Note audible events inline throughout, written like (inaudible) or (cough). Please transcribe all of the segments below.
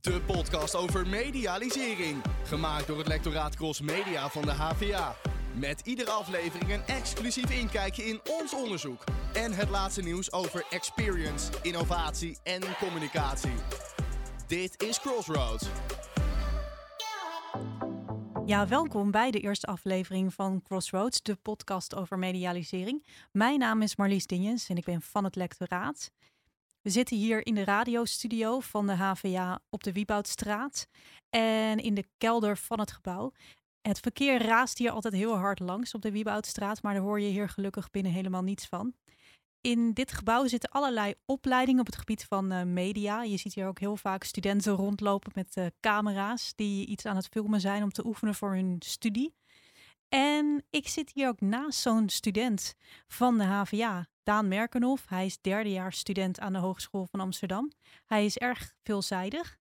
De podcast over medialisering. Gemaakt door het lectoraat Cross Media van de HVA. Met iedere aflevering een exclusief inkijkje in ons onderzoek. En het laatste nieuws over experience, innovatie en communicatie. Dit is Crossroads. Ja, welkom bij de eerste aflevering van Crossroads, de podcast over medialisering. Mijn naam is Marlies Dinjens en ik ben van het lectoraat. We zitten hier in de radiostudio van de HVA op de Wieboudstraat en in de kelder van het gebouw. Het verkeer raast hier altijd heel hard langs op de Wieboudstraat, maar daar hoor je hier gelukkig binnen helemaal niets van. In dit gebouw zitten allerlei opleidingen op het gebied van uh, media. Je ziet hier ook heel vaak studenten rondlopen met uh, camera's die iets aan het filmen zijn om te oefenen voor hun studie. En ik zit hier ook naast zo'n student van de HVA, Daan Merkenhoff. Hij is derdejaars student aan de Hogeschool van Amsterdam. Hij is erg veelzijdig.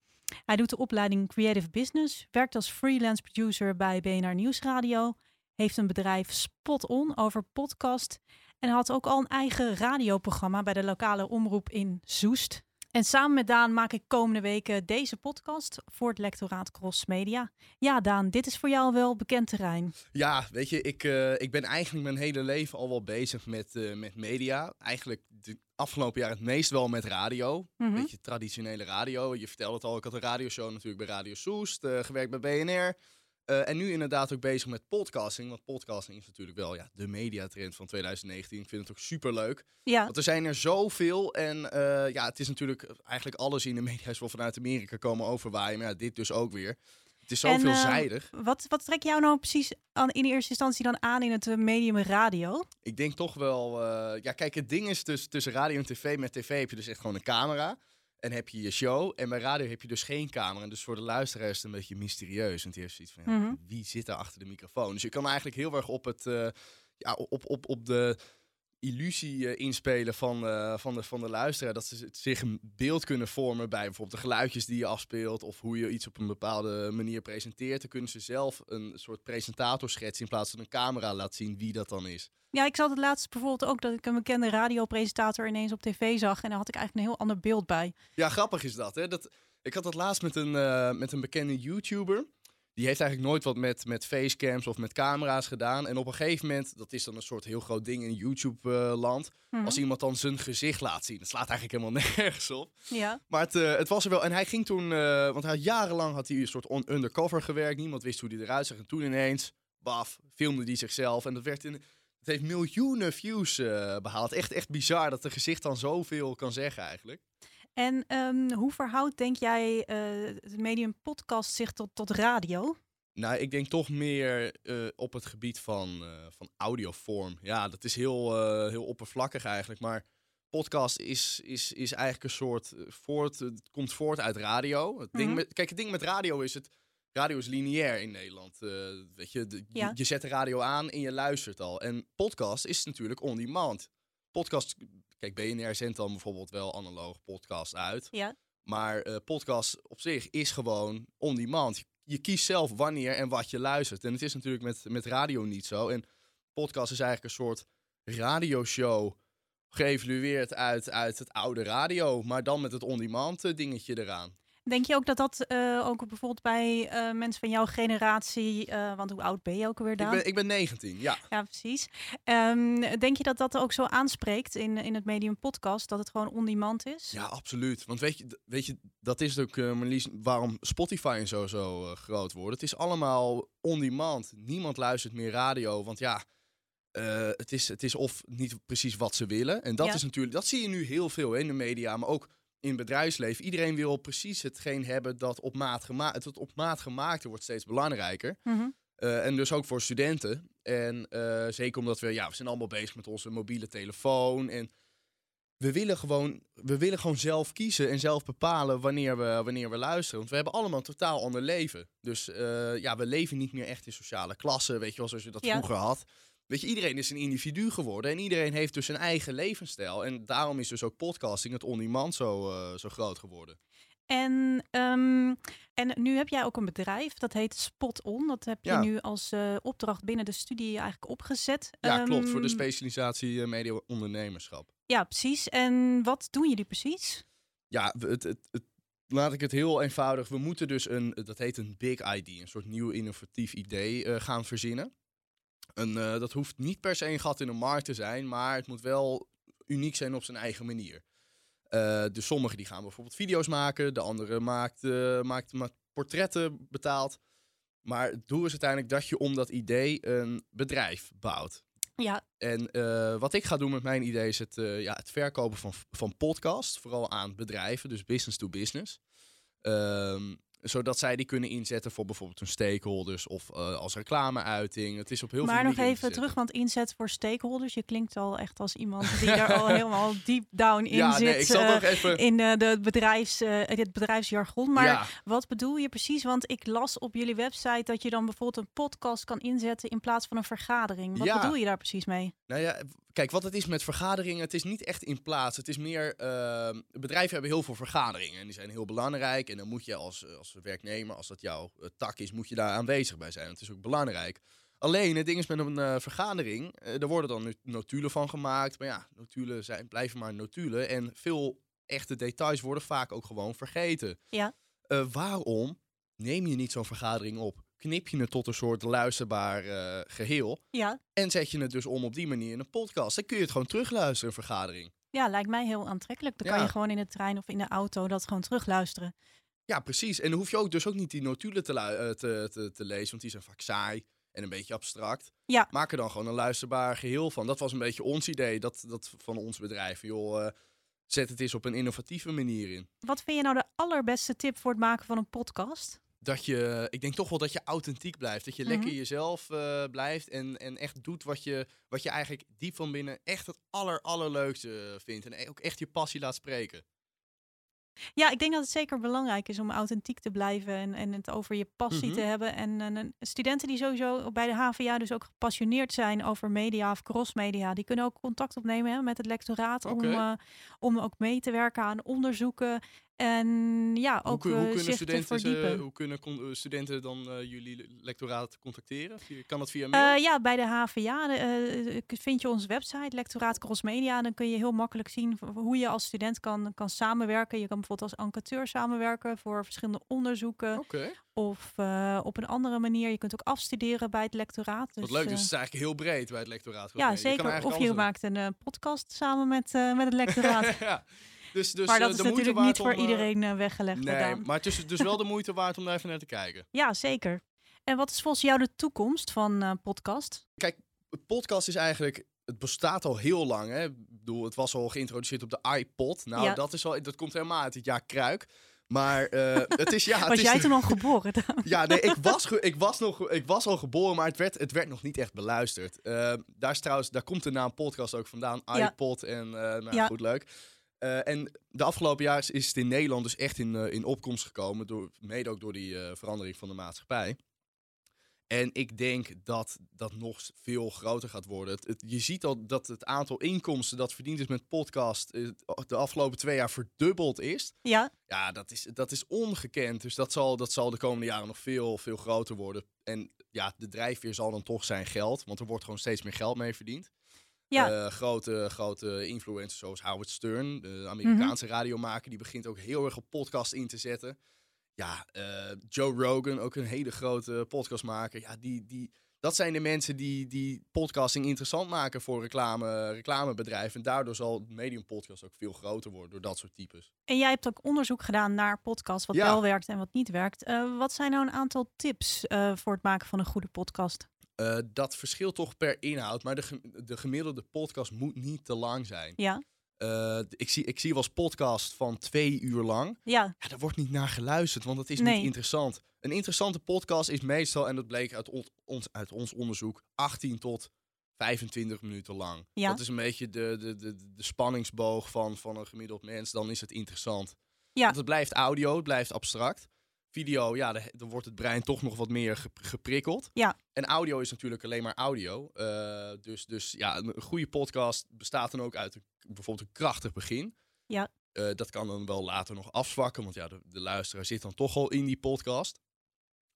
Hij doet de opleiding Creative Business, werkt als freelance producer bij BNR Nieuwsradio, heeft een bedrijf Spot On over podcast en had ook al een eigen radioprogramma bij de lokale omroep in Zoest. En samen met Daan maak ik komende weken deze podcast voor het lectoraat Cross Media. Ja, Daan, dit is voor jou wel bekend terrein. Ja, weet je, ik, uh, ik ben eigenlijk mijn hele leven al wel bezig met, uh, met media. Eigenlijk de afgelopen jaar het meest wel met radio. Mm -hmm. Beetje traditionele radio. Je vertelde het al, ik had een radioshow natuurlijk bij Radio Soest, uh, gewerkt bij BNR. Uh, en nu inderdaad ook bezig met podcasting. Want podcasting is natuurlijk wel ja, de mediatrend van 2019. Ik vind het ook super leuk. Ja. Want er zijn er zoveel. En uh, ja, het is natuurlijk eigenlijk alles in de (laughs) media is wel vanuit Amerika komen overwaaien. Maar ja, dit dus ook weer. Het is zo en, veelzijdig. Uh, wat, wat trek jou nou precies aan, in eerste instantie dan aan in het medium radio? Ik denk toch wel... ja, kijk, het ding is dus tussen radio en tv. Met tv heb je dus echt gewoon een camera. En heb je je show. En bij radio heb je dus geen camera. Dus voor de luisteraar is het een beetje mysterieus. Want die heeft zoiets van, ja, mm -hmm. wie zit daar achter de microfoon? Dus je kan eigenlijk heel erg op, het, uh, ja, op, op, op de illusie uh, inspelen van, uh, van, de, van de luisteraar. Dat ze zich een beeld kunnen vormen bij bijvoorbeeld de geluidjes die je afspeelt. Of hoe je iets op een bepaalde manier presenteert. Dan kunnen ze zelf een soort presentator schetsen in plaats van een camera laat zien wie dat dan is. Ja, ik zat het laatst bijvoorbeeld ook dat ik een bekende radiopresentator ineens op tv zag. En daar had ik eigenlijk een heel ander beeld bij. Ja, grappig is dat. Hè? dat ik had dat laatst met een, uh, met een bekende YouTuber. Die heeft eigenlijk nooit wat met, met facecams of met camera's gedaan. En op een gegeven moment, dat is dan een soort heel groot ding in YouTube-land. Uh, mm -hmm. Als iemand dan zijn gezicht laat zien. Dat slaat eigenlijk helemaal (laughs) nergens op. Ja. Maar het, uh, het was er wel. En hij ging toen, uh, want hij had jarenlang had hij een soort on undercover gewerkt. Niemand wist hoe hij eruit zag. En toen ineens, baf, filmde hij zichzelf. En dat werd in. Het heeft miljoenen views uh, behaald. Echt, echt bizar dat een gezicht dan zoveel kan zeggen eigenlijk. En um, hoe verhoudt, denk jij, uh, het medium podcast zich tot, tot radio? Nou, ik denk toch meer uh, op het gebied van, van audiovorm. Ja, dat is heel, heel oppervlakkig eigenlijk. Maar podcast is, is, is eigenlijk een soort voort... Het komt voort uit radio. Het ding mm -hmm. met, kijk, het ding met radio is het... Radio is lineair in Nederland. Weet je, de, ja. je, je, zet de radio aan en je luistert al. En podcast is natuurlijk on demand. Podcast, kijk, BNR zendt dan bijvoorbeeld wel analoog podcast uit. Ja. Maar uh, podcast op zich is gewoon on demand. Je, je, kiest zelf wanneer en wat je luistert. En het is natuurlijk met, met radio niet zo. En podcast is eigenlijk een soort radioshow geëvalueerd uit, uit het oude radio. Maar dan met het on-demand uh, dingetje eraan. Denk je ook dat dat uh, ook bijvoorbeeld bij uh, mensen van jouw generatie, uh, want hoe oud ben je ook alweer dan? Ik ben, ik ben 19, ja. Ja, precies. Um, denk je dat dat ook zo aanspreekt in, in het medium podcast, dat het gewoon on-demand is? Ja, absoluut. Want weet je, weet je dat is ook, Marlies, waarom Spotify en zo zo groot wordt. Het is allemaal on-demand. Niemand luistert meer radio, want ja, het, is, het is of niet precies wat ze willen. En dat Ja. is natuurlijk, dat zie je nu heel veel in de media, maar ook in bedrijfsleven. Iedereen wil precies hetgeen hebben dat op maat, gema het op maat gemaakte wordt steeds belangrijker. Mhm. Uh, en dus ook voor studenten. En uh, zeker omdat we, ja, we zijn allemaal bezig met onze mobiele telefoon. En we willen gewoon, we willen gewoon zelf kiezen en zelf bepalen wanneer we, wanneer we luisteren. Want we hebben allemaal een totaal ander leven. Dus uh, ja, we leven niet meer echt in sociale klassen, weet je wel, zoals je dat Ja. vroeger had. Weet je, iedereen is een individu geworden en iedereen heeft dus zijn eigen levensstijl. En daarom is dus ook podcasting, het on-demand, zo, uh, zo groot geworden. En, um, en nu heb jij ook een bedrijf, dat heet Spot On. Dat heb je Ja. nu als uh, opdracht binnen de studie eigenlijk opgezet. Ja, klopt, voor de Ehm, specialisatie uh, media ondernemerschap. Ja, precies. En wat doen jullie precies? Ja, het, het, het, laat ik het heel eenvoudig. We moeten dus een, dat heet een big ID, een soort nieuw innovatief idee eh, gaan verzinnen. En, eh, dat hoeft niet per se een gat in de markt te zijn, maar het moet wel uniek zijn op zijn eigen manier. Uh, dus sommigen die gaan bijvoorbeeld video's maken, de andere maakt, maakt, maakt portretten betaald. Maar het doel is uiteindelijk dat je om dat idee een bedrijf bouwt. Ja. En wat ik ga doen met mijn idee is het, ja, het verkopen van, van podcast, vooral aan bedrijven, dus business to business. Um, zodat zij die kunnen inzetten voor bijvoorbeeld hun stakeholders of uh, als reclameuiting. Het is op heel maar veel nog even terug, want inzet voor stakeholders. Je klinkt al echt als iemand die daar (laughs) al helemaal deep down in ja, zit. Nee, ik zal uh, nog even... In uh, de bedrijfs, het bedrijfsjargon. Maar Ja. wat bedoel je precies? Want ik las op jullie website dat je dan bijvoorbeeld een podcast kan inzetten in plaats van een vergadering. Wat Ja. bedoel je daar precies mee? Nou ja, kijk, wat het is met vergaderingen, het is niet echt in plaats. Het is meer, uh, bedrijven hebben heel veel vergaderingen en die zijn heel belangrijk. En dan moet je als, als werknemer, als dat jouw uh, tak is, moet je daar aanwezig bij zijn. Het is ook belangrijk. Alleen, het ding is met een uh, vergadering, er worden dan notulen van gemaakt. Maar ja, notulen zijn, blijven maar notulen. En veel echte details worden vaak ook gewoon vergeten. Ja. Waarom neem je niet zo'n vergadering op? Knip je het tot een soort luisterbaar uh, geheel. Ja. En zet je het dus om op die manier in een podcast. Dan kun je het gewoon terugluisteren, een vergadering. Ja, lijkt mij heel aantrekkelijk. Dan Ja. kan je gewoon in de trein of in de auto dat gewoon terugluisteren. Ja, precies. En dan hoef je ook dus ook niet die notulen te, eh, te, te, te lezen, want die zijn vaak saai en een beetje abstract. Ja. Maak er dan gewoon een luisterbaar geheel van. Dat was een beetje ons idee dat, dat van ons bedrijf. Joh, eh, zet het eens op een innovatieve manier in. Wat vind je nou de allerbeste tip voor het maken van een podcast? Dat je, ik denk toch wel dat je authentiek blijft. Dat je lekker Mhm. jezelf uh, blijft en, en echt doet wat je, wat je eigenlijk diep van binnen echt het aller, allerleukste vindt. En ook echt je passie laat spreken. Ja, ik denk dat het zeker belangrijk is om authentiek te blijven en, en het over je passie Mhm. te hebben. En, en, en studenten die sowieso bij de HVA dus ook gepassioneerd zijn over media of crossmedia, die kunnen ook contact opnemen hè, met het lectoraat om, uh, om ook mee te werken aan onderzoeken. En ja, Hoe, ook hoe uh, kunnen zich te studenten, verdiepen. hoe kunnen eh, studenten dan eh, jullie lectoraat contacteren? Kan dat via mail? Eh, ja, bij de HVA eh, vind je onze website, Lectoraat Crossmedia. Dan kun je heel makkelijk zien hoe je als student kan, kan samenwerken. Je kan bijvoorbeeld als enquêteur samenwerken voor verschillende onderzoeken. Oké, Of eh, op een andere manier. Je kunt ook afstuderen bij het lectoraat. Dus, wat leuk. Dus eh, het is eigenlijk heel breed bij het lectoraat. ja, Je kan zeker. Of je maakt een eh, podcast samen met, eh, met het lectoraat. (laughs) ja. Dus, dus maar dat eh, is de moeite natuurlijk niet voor eh, iedereen eh, weggelegd. Nee, gedaan. maar het is dus wel de (laughs) moeite waard om daar even naar te kijken. Ja, zeker. En wat is volgens jou de toekomst van podcast? Kijk, podcast is eigenlijk. Het bestaat al heel lang. Hè? Ik bedoel, het was al geïntroduceerd op de iPod. Nou, Ja. dat, is al, dat komt helemaal uit het jaar Kruik. Maar eh, (laughs) het is ja. het Was is, jij toen al geboren? (laughs) Ja, nee, ik was, ik, was nog, ik was al geboren, maar het werd, het werd nog niet echt beluisterd. Daar, is trouwens, daar komt de naam podcast ook vandaan. Ja. iPod en nou, Ja. goed, leuk. Eh, en de afgelopen jaar is, het in Nederland dus echt in, eh, in opkomst gekomen. Door, mede ook door die eh, verandering van de maatschappij. En ik denk dat dat nog veel groter gaat worden. Het, het- je ziet al dat het aantal inkomsten dat verdiend is met podcast de afgelopen twee jaar verdubbeld is. ja, Ja, dat is, dat is ongekend. Dus dat zal, dat zal de komende jaren nog veel, veel groter worden. En ja, de drijfveer zal dan toch zijn geld. Want er wordt gewoon steeds meer geld mee verdiend. Ja. Eh, grote, grote influencers zoals Howard Stern, de Amerikaanse radiomaker, die begint ook heel erg op podcast in te zetten. Ja, eh, Joe Rogan, ook een hele grote podcastmaker. Ja, die, die, dat zijn de mensen die, die podcasting interessant maken voor reclame, reclamebedrijven. En daardoor zal het medium podcast ook veel groter worden door dat soort types. En jij hebt ook onderzoek gedaan naar podcasts, wat Ja. wel werkt en wat niet werkt. Eh, wat zijn nou een aantal tips voor het maken van een goede podcast? Eh, dat verschilt toch per inhoud, maar de, ge- de gemiddelde podcast moet niet te lang zijn. Ja, Eh, ik, zie, ik zie wel eens podcast van twee uur lang. ja, Ja, daar wordt niet naar geluisterd, want dat is Nee. niet interessant. Een interessante podcast is meestal, en dat bleek uit, on- ons, uit ons onderzoek, 18 tot 25 minuten lang. Ja. Dat is een beetje de, de, de, de spanningsboog van, van een gemiddeld mens. Dan is het interessant. Ja. Want het blijft audio, het blijft abstract. Video, ja, dan wordt het brein toch nog wat meer ge- geprikkeld. Ja. En audio is natuurlijk alleen maar audio. Eh, dus, dus ja, een goede podcast bestaat dan ook uit een, bijvoorbeeld een krachtig begin. Ja. Eh, dat kan dan wel later nog afzwakken, want ja, de, de luisteraar zit dan toch al in die podcast.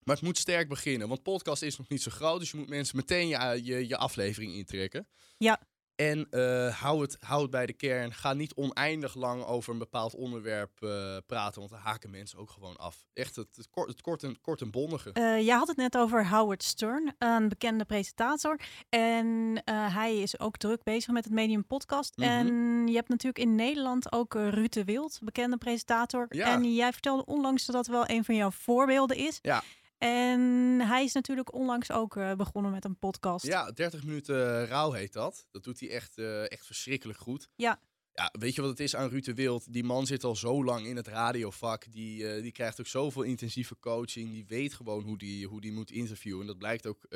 Maar het moet sterk beginnen, want podcast is nog niet zo groot, dus je moet mensen meteen je, je, je aflevering intrekken. Ja. En uh, hou, het, hou het bij de kern. Ga niet oneindig lang over een bepaald onderwerp uh, praten, want dan haken mensen ook gewoon af. Echt het, het, kort, het kort, en, kort en bondige. Uh, jij had het net over Howard Stern, een bekende presentator. En hij is ook druk bezig met het Medium Podcast. Mm -hmm. En je hebt natuurlijk in Nederland ook Ruud de Wild, bekende presentator. Ja. En jij vertelde onlangs dat dat wel een van jouw voorbeelden is. Ja. En hij is natuurlijk onlangs ook uh, begonnen met een podcast. Ja, 30 minuten rouw heet dat. Dat doet hij echt, uh, echt verschrikkelijk goed. Ja. Ja, weet je wat het is aan Ruud de Wild? Die man zit al zo lang in het radiovak. Die, uh, die krijgt ook zoveel intensieve coaching. Die weet gewoon hoe die, hoe die moet interviewen. En dat blijkt ook,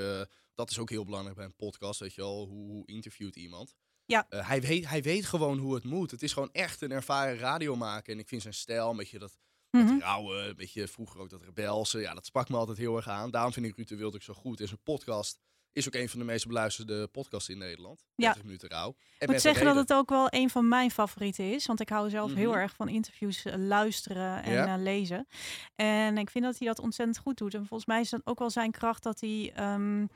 dat is ook heel belangrijk bij een podcast. Weet je al, hoe, hoe interviewt iemand? Ja. hij, weet, hij weet gewoon hoe het moet. Het is gewoon echt een ervaren radiomaker. En ik vind zijn stijl, een beetje dat dat Mhm. rauwe, een beetje vroeger ook dat rebelse. Ja, dat sprak me altijd heel erg aan. Daarom vind ik Ruud de Wild ook zo goed. En zijn podcast is ook een van de meest beluisterde podcasts in Nederland. Ja. 30 minuten rauw. Ik moet met zeggen dat het ook wel een van mijn favorieten is. Want ik hou zelf heel Mhm. erg van interviews eh, luisteren en Ja. eh, lezen. En ik vind dat hij dat ontzettend goed doet. En volgens mij is dat ook wel zijn kracht dat hij ehm,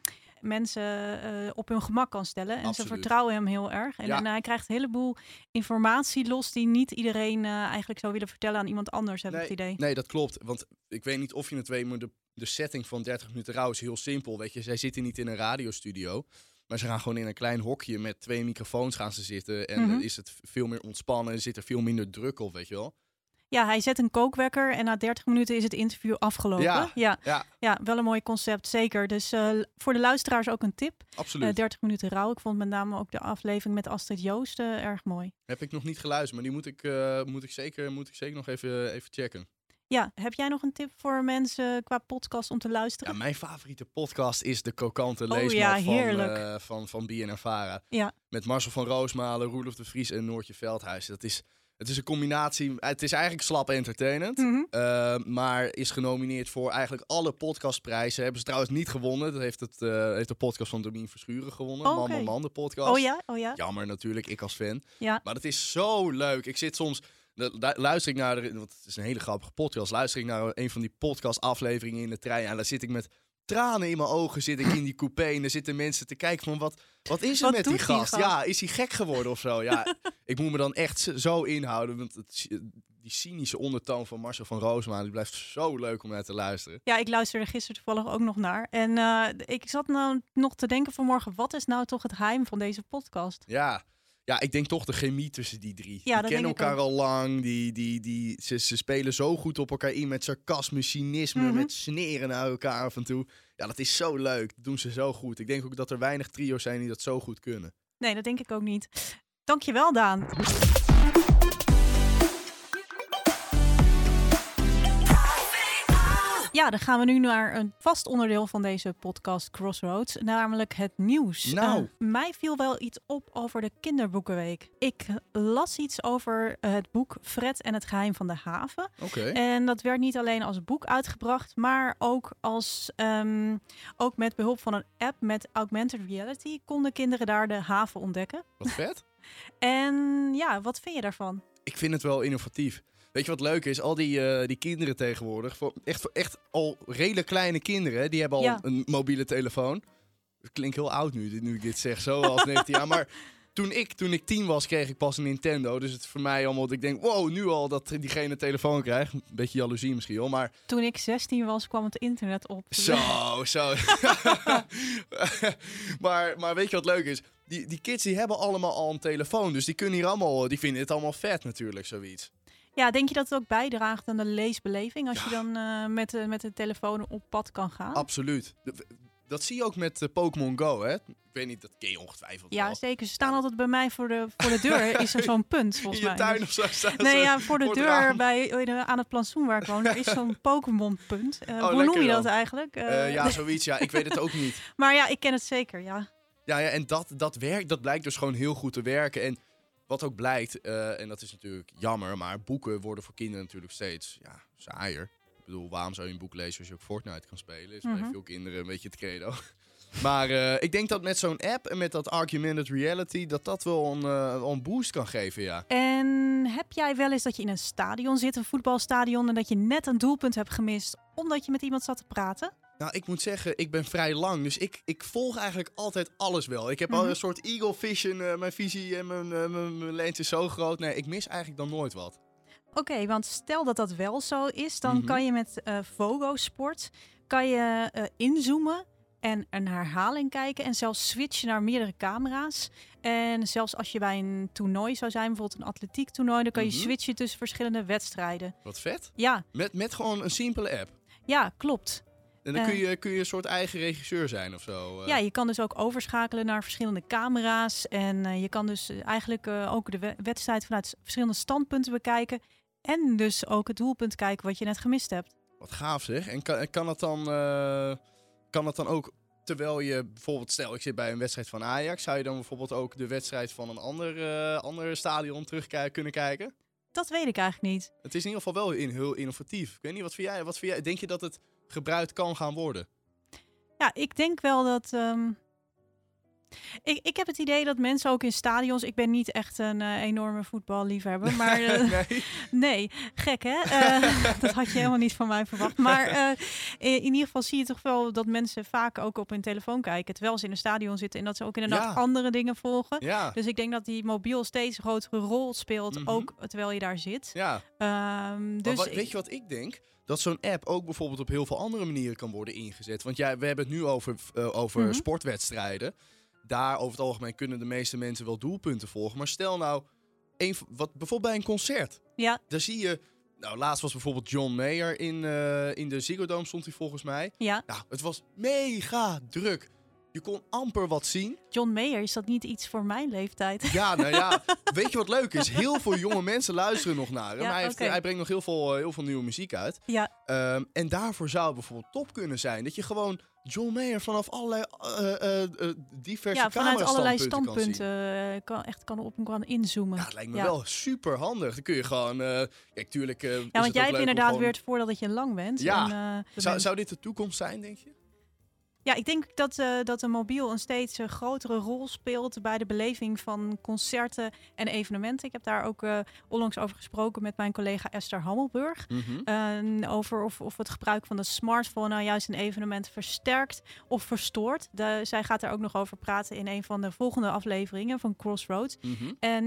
mensen eh, op hun gemak kan stellen. En ze vertrouwen hem heel erg. En, Ja. en hij krijgt een heleboel informatie los die niet iedereen eh, eigenlijk zou willen vertellen aan iemand anders, heb ik het idee. Nee, dat klopt. Want ik weet niet of je het weet, maar de, de setting van 30 minuten rauw is heel simpel. Weet je, zij zitten niet in een radiostudio. Maar ze gaan gewoon in een klein hokje met twee microfoons gaan ze zitten. En Mhm. is het veel meer ontspannen. Zit er veel minder druk op, weet je wel. Ja, hij zet een kookwekker en na 30 minuten is het interview afgelopen. Ja. ja, Ja, ja, wel een mooi concept, zeker. Dus eh, voor de luisteraars ook een tip. absoluut. Eh 30 minuten rouw. Ik vond met name ook de aflevering met Astrid Joost eh, erg mooi. Heb ik nog niet geluisterd, maar die moet ik, eh, moet ik, zeker, moet ik zeker nog even, even checken. Ja, heb jij nog een tip voor mensen qua podcast om te Ja, luisteren? mijn favoriete podcast is de Kokante Oh Leesmap ja, van, heerlijk. eh, van, van. Ja. Met Marcel van Roosmalen, Roelof de Vries en Noortje Veldhuis. Dat is, het is een combinatie. Het is eigenlijk slap entertainend. Mhm. eh, maar is genomineerd voor eigenlijk alle podcastprijzen. Hebben ze trouwens niet gewonnen. Dat heeft, het, eh, heeft de podcast van Domien Verschuren gewonnen. Oh, Man, oké. man, man, de podcast. Oh ja, oh ja. Jammer natuurlijk, ik als fan. Ja. Maar het is zo leuk. Ik zit soms. lu- lu- Luister ik naar de. Want het is een hele grappige podcast. Luister ik naar een van die podcast-afleveringen in de trein. En daar zit ik met tranen in mijn ogen. Zit ik in die coupé. En er zitten mensen te kijken van. Wat, wat is er Wat met die gast? Ja, is hij gek geworden of zo? Ja, (laughs) ik moet me dan echt zo inhouden. Want het, die cynische ondertoon van Marcel van Roosma. Die blijft zo leuk om naar te luisteren. Ja, ik luisterde gisteren toevallig ook nog naar. En eh, ik zat nou nog te denken vanmorgen, wat is nou toch het geheim van deze podcast? Ja. Ja, ik denk toch de chemie tussen die drie. Ja, die kennen elkaar al lang. Die, die, die, ze, ze spelen zo goed op elkaar in met sarcasme, cynisme, Mhm. met sneren naar elkaar af en toe. Ja, dat is zo leuk. Dat doen ze zo goed. Ik denk ook dat er weinig trio's zijn die dat zo goed kunnen. Nee, dat denk ik ook niet. Dankjewel, Daan. Ja, dan gaan we nu naar een vast onderdeel van deze podcast Crossroads, namelijk het nieuws. Nou. Eh, mij viel wel iets op over de kinderboekenweek. Ik las iets over eh, het boek Fred en het geheim van de haven. Oké. En dat werd niet alleen als boek uitgebracht, maar ook, als, ehm, ook met behulp van een app met augmented reality konden kinderen daar de haven ontdekken. Wat vet. (laughs) En ja, wat vind je daarvan? Ik vind het wel innovatief. Weet je wat leuk is? Al die, eh, die kinderen tegenwoordig, voor, echt, voor echt al redelijk kleine kinderen, die hebben al Ja. een mobiele telefoon. Het klinkt heel oud nu, dit- nu ik dit zeg, zo als 19 jaar. Maar toen ik, toen ik tien was, kreeg ik pas een Nintendo. Dus het is voor mij allemaal, dat ik denk, wow, nu al dat diegene een telefoon krijgt. Een beetje jaloezie misschien hoor, maar Toen ik 16 was, kwam het internet op. zo, zo. (laughs) maar, maar weet je wat leuk is? Die, die kids die hebben allemaal al een telefoon, dus die kunnen hier allemaal, die vinden het allemaal vet natuurlijk, zoiets. Ja, denk je dat het ook bijdraagt aan de leesbeleving als je dan eh, met, de, met de telefoon op pad kan gaan? Absoluut. Dat zie je ook met eh, Pokémon Go, hè? Ik weet niet, dat ken je ongetwijfeld ja, wel. zeker. Ze staan altijd bij mij voor de, voor de deur. Is er zo'n punt, (laughs) In volgens je mij. tuin Dus- of zo staan Nee, ze ja, voor de deur bij, eh, aan het plantsoen waar ik woon. Er is zo'n (laughs) Pokémon-punt. Eh, hoe noem je dat dan. eigenlijk? Eh, Eh, ja, (laughs) zoiets. Ja, ik weet het ook niet. Maar ja, ik ken het zeker, ja. Ja, ja en dat, dat, werkt, dat blijkt dus gewoon heel goed te werken. En wat ook blijkt, eh, en dat is natuurlijk jammer, maar boeken worden voor kinderen natuurlijk steeds ja, saaier. Ik bedoel, waarom zou je een boek lezen als je ook Fortnite kan spelen? Is bij Mhm. veel kinderen een beetje het credo. (laughs) Maar eh, ik denk dat met zo'n app en met dat augmented reality, dat dat wel een, eh, wel een boost kan geven, ja. En heb jij wel eens dat je in een stadion zit, een voetbalstadion, en dat je net een doelpunt hebt gemist omdat je met iemand zat te praten? Nou, ik moet zeggen, ik ben vrij lang. Dus ik, ik volg eigenlijk altijd alles wel. Ik heb al Mhm. een soort eagle vision. eh, mijn visie en mijn, eh, mijn, mijn lens is zo groot. Nee, ik mis eigenlijk dan nooit wat. Oké, want stel dat dat wel zo is, dan Mhm. kan je met eh Vogo Sport kan je, inzoomen en een herhaling kijken en zelfs switchen naar meerdere camera's. En zelfs als je bij een toernooi zou zijn, bijvoorbeeld een atletiek toernooi, dan kan je Mhm. switchen tussen verschillende wedstrijden. Wat vet. Ja, Met, met gewoon een simpele app. ja, klopt. En dan Eh. kun, je, kun je een soort eigen regisseur zijn of zo. eh. Ja, je kan dus ook overschakelen naar verschillende camera's. En eh, je kan dus eh, eigenlijk eh, ook de we- wedstrijd vanuit verschillende standpunten bekijken. En dus ook het doelpunt kijken wat je net gemist hebt. Wat gaaf zeg. En kan, kan, dat dan, eh, kan dat dan ook, terwijl je bijvoorbeeld, stel ik zit bij een wedstrijd van Ajax, zou je dan bijvoorbeeld ook de wedstrijd van een ander, eh ander stadion terug kunnen kijken? Dat weet ik eigenlijk niet. Het is in ieder geval wel in, heel innovatief. Ik weet niet, wat vind jij? Wat vind jij? Denk je dat het gebruikt kan gaan worden? Ja, ik denk wel dat. ehm, ik, ik heb het idee dat mensen ook in stadions. Ik ben niet echt een eh, enorme voetballiefhebber. (laughs) Maar eh, nee. nee, gek hè? Eh, (laughs) dat had je helemaal niet van mij verwacht. Maar in, in ieder geval zie je toch wel dat mensen vaak ook op hun telefoon kijken. Terwijl ze in een stadion zitten. En dat ze ook inderdaad Ja. andere dingen volgen. Ja, Dus ik denk dat die mobiel steeds een grotere rol speelt. Mhm. Ook terwijl je daar zit. ja. Ehm, dus wat- weet je wat ik denk? Dat zo'n app ook bijvoorbeeld op heel veel andere manieren kan worden ingezet. Want ja, we hebben het nu over, over Mhm. sportwedstrijden. Daar over het algemeen kunnen de meeste mensen wel doelpunten volgen. Maar stel nou, een, wat, bijvoorbeeld bij een concert. Ja. Daar zie je, nou laatst was bijvoorbeeld John Mayer in, eh, in de Ziggo Dome stond hij volgens mij. ja, Nou, het was mega druk. Je kon amper wat zien. John Mayer, is dat niet iets voor mijn leeftijd? Ja, nou ja, (laughs) weet je wat leuk is? Heel veel jonge mensen luisteren nog naar hem. Ja, hij, heeft, hij brengt nog heel veel, eh, heel veel nieuwe muziek uit. Ja. Ehm, en daarvoor zou het bijvoorbeeld top kunnen zijn. Dat je gewoon John Mayer vanaf allerlei eh, eh, eh, diverse ja, vanuit allerlei standpunten kan echt kan op kan inzoomen. Ja, het lijkt me Ja. wel super handig. Dan kun je gewoon... eh kijk, tuurlijk Ja, want jij hebt inderdaad gewoon- weer het voordeel dat je lang bent. Ja. En, Zou, mens- zou dit de toekomst zijn, denk je? Ja, ik denk dat, eh, dat de mobiel een steeds eh, grotere rol speelt bij de beleving van concerten en evenementen. Ik heb daar ook eh, onlangs over gesproken met mijn collega Esther Hammelburg. Eh, over of, of het gebruik van de smartphone nou juist een evenement versterkt of verstoort. De, zij gaat daar ook nog over praten in een van de volgende afleveringen van Crossroads. Mhm. En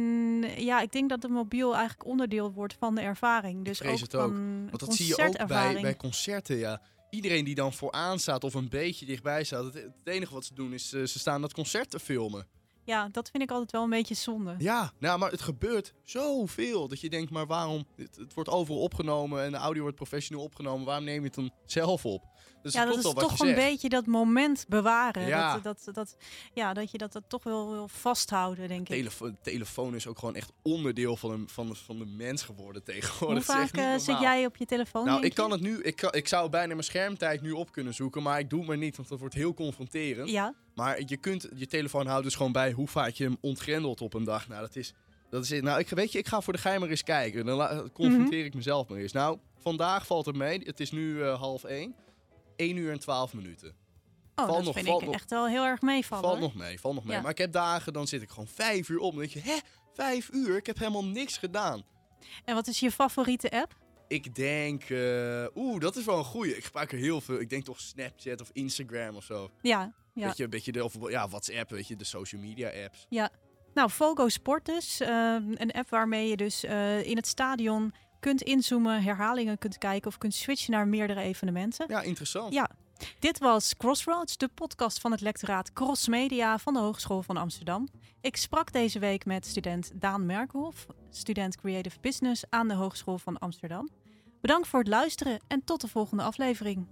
ja, ik denk dat de mobiel eigenlijk onderdeel wordt van de ervaring. Dus vrees ook het ook. van Want dat zie je ook bij, bij concerten, ja. Iedereen die dan vooraan staat of een beetje dichtbij staat, het, het enige wat ze doen is eh, ze staan dat concert te filmen. Ja, dat vind ik altijd wel een beetje zonde. Ja, nou, maar het gebeurt zoveel dat je denkt, maar waarom? Het, het wordt overal opgenomen en de audio wordt professioneel opgenomen. Waarom neem je het dan zelf op? Dus ja, dat is toch een zegt. beetje dat moment bewaren. Ja. Dat, dat, dat, ja, dat je dat, dat toch wel wil vasthouden, denk ik. Telefo telefoon is ook gewoon echt onderdeel van, een, van, de, van de mens geworden tegenwoordig. Hoe vaak eh, zit normaal. jij op je telefoon? Nou, ik kan je? het nu. Ik, kan, ik zou bijna mijn schermtijd nu op kunnen zoeken, maar ik doe het maar niet, want dat wordt heel confronterend. Ja, Maar je kunt je telefoon houdt dus gewoon bij hoe vaak je hem ontgrendelt op een dag. Nou, dat is. Dat is het. Nou, ik, weet je, ik ga voor de geheim maar eens kijken. Dan confronteer ik mezelf maar eens. Nou, vandaag valt het mee. Het is nu eh, half één. 1 uur en 12 minuten. oh, dat nog, vind ik nog. echt wel heel erg meevallen. Valt nog mee, valt nog mee. Ja. Maar ik heb dagen, dan zit ik gewoon vijf uur op. Dan denk je, hè, vijf uur? Ik heb helemaal niks gedaan. En wat is je favoriete app? Ik denk, eh, oeh, dat is wel een goeie. Ik gebruik er heel veel. Ik denk toch Snapchat of Instagram of zo. Ja, ja. Weet je, een beetje de, of ja, WhatsApp, weet je, de social media apps. Nou, Fogo Sport dus. eh, een app waarmee je dus eh, in het stadion kunt inzoomen, herhalingen kunt kijken of kunt switchen naar meerdere evenementen. Ja, interessant. Ja. Dit was Crossroads, de podcast van het lectoraat Cross Media van de Hogeschool van Amsterdam. Ik sprak deze week met student Daan Merkelhoff, student Creative Business aan de Hogeschool van Amsterdam. Bedankt voor het luisteren en tot de volgende aflevering.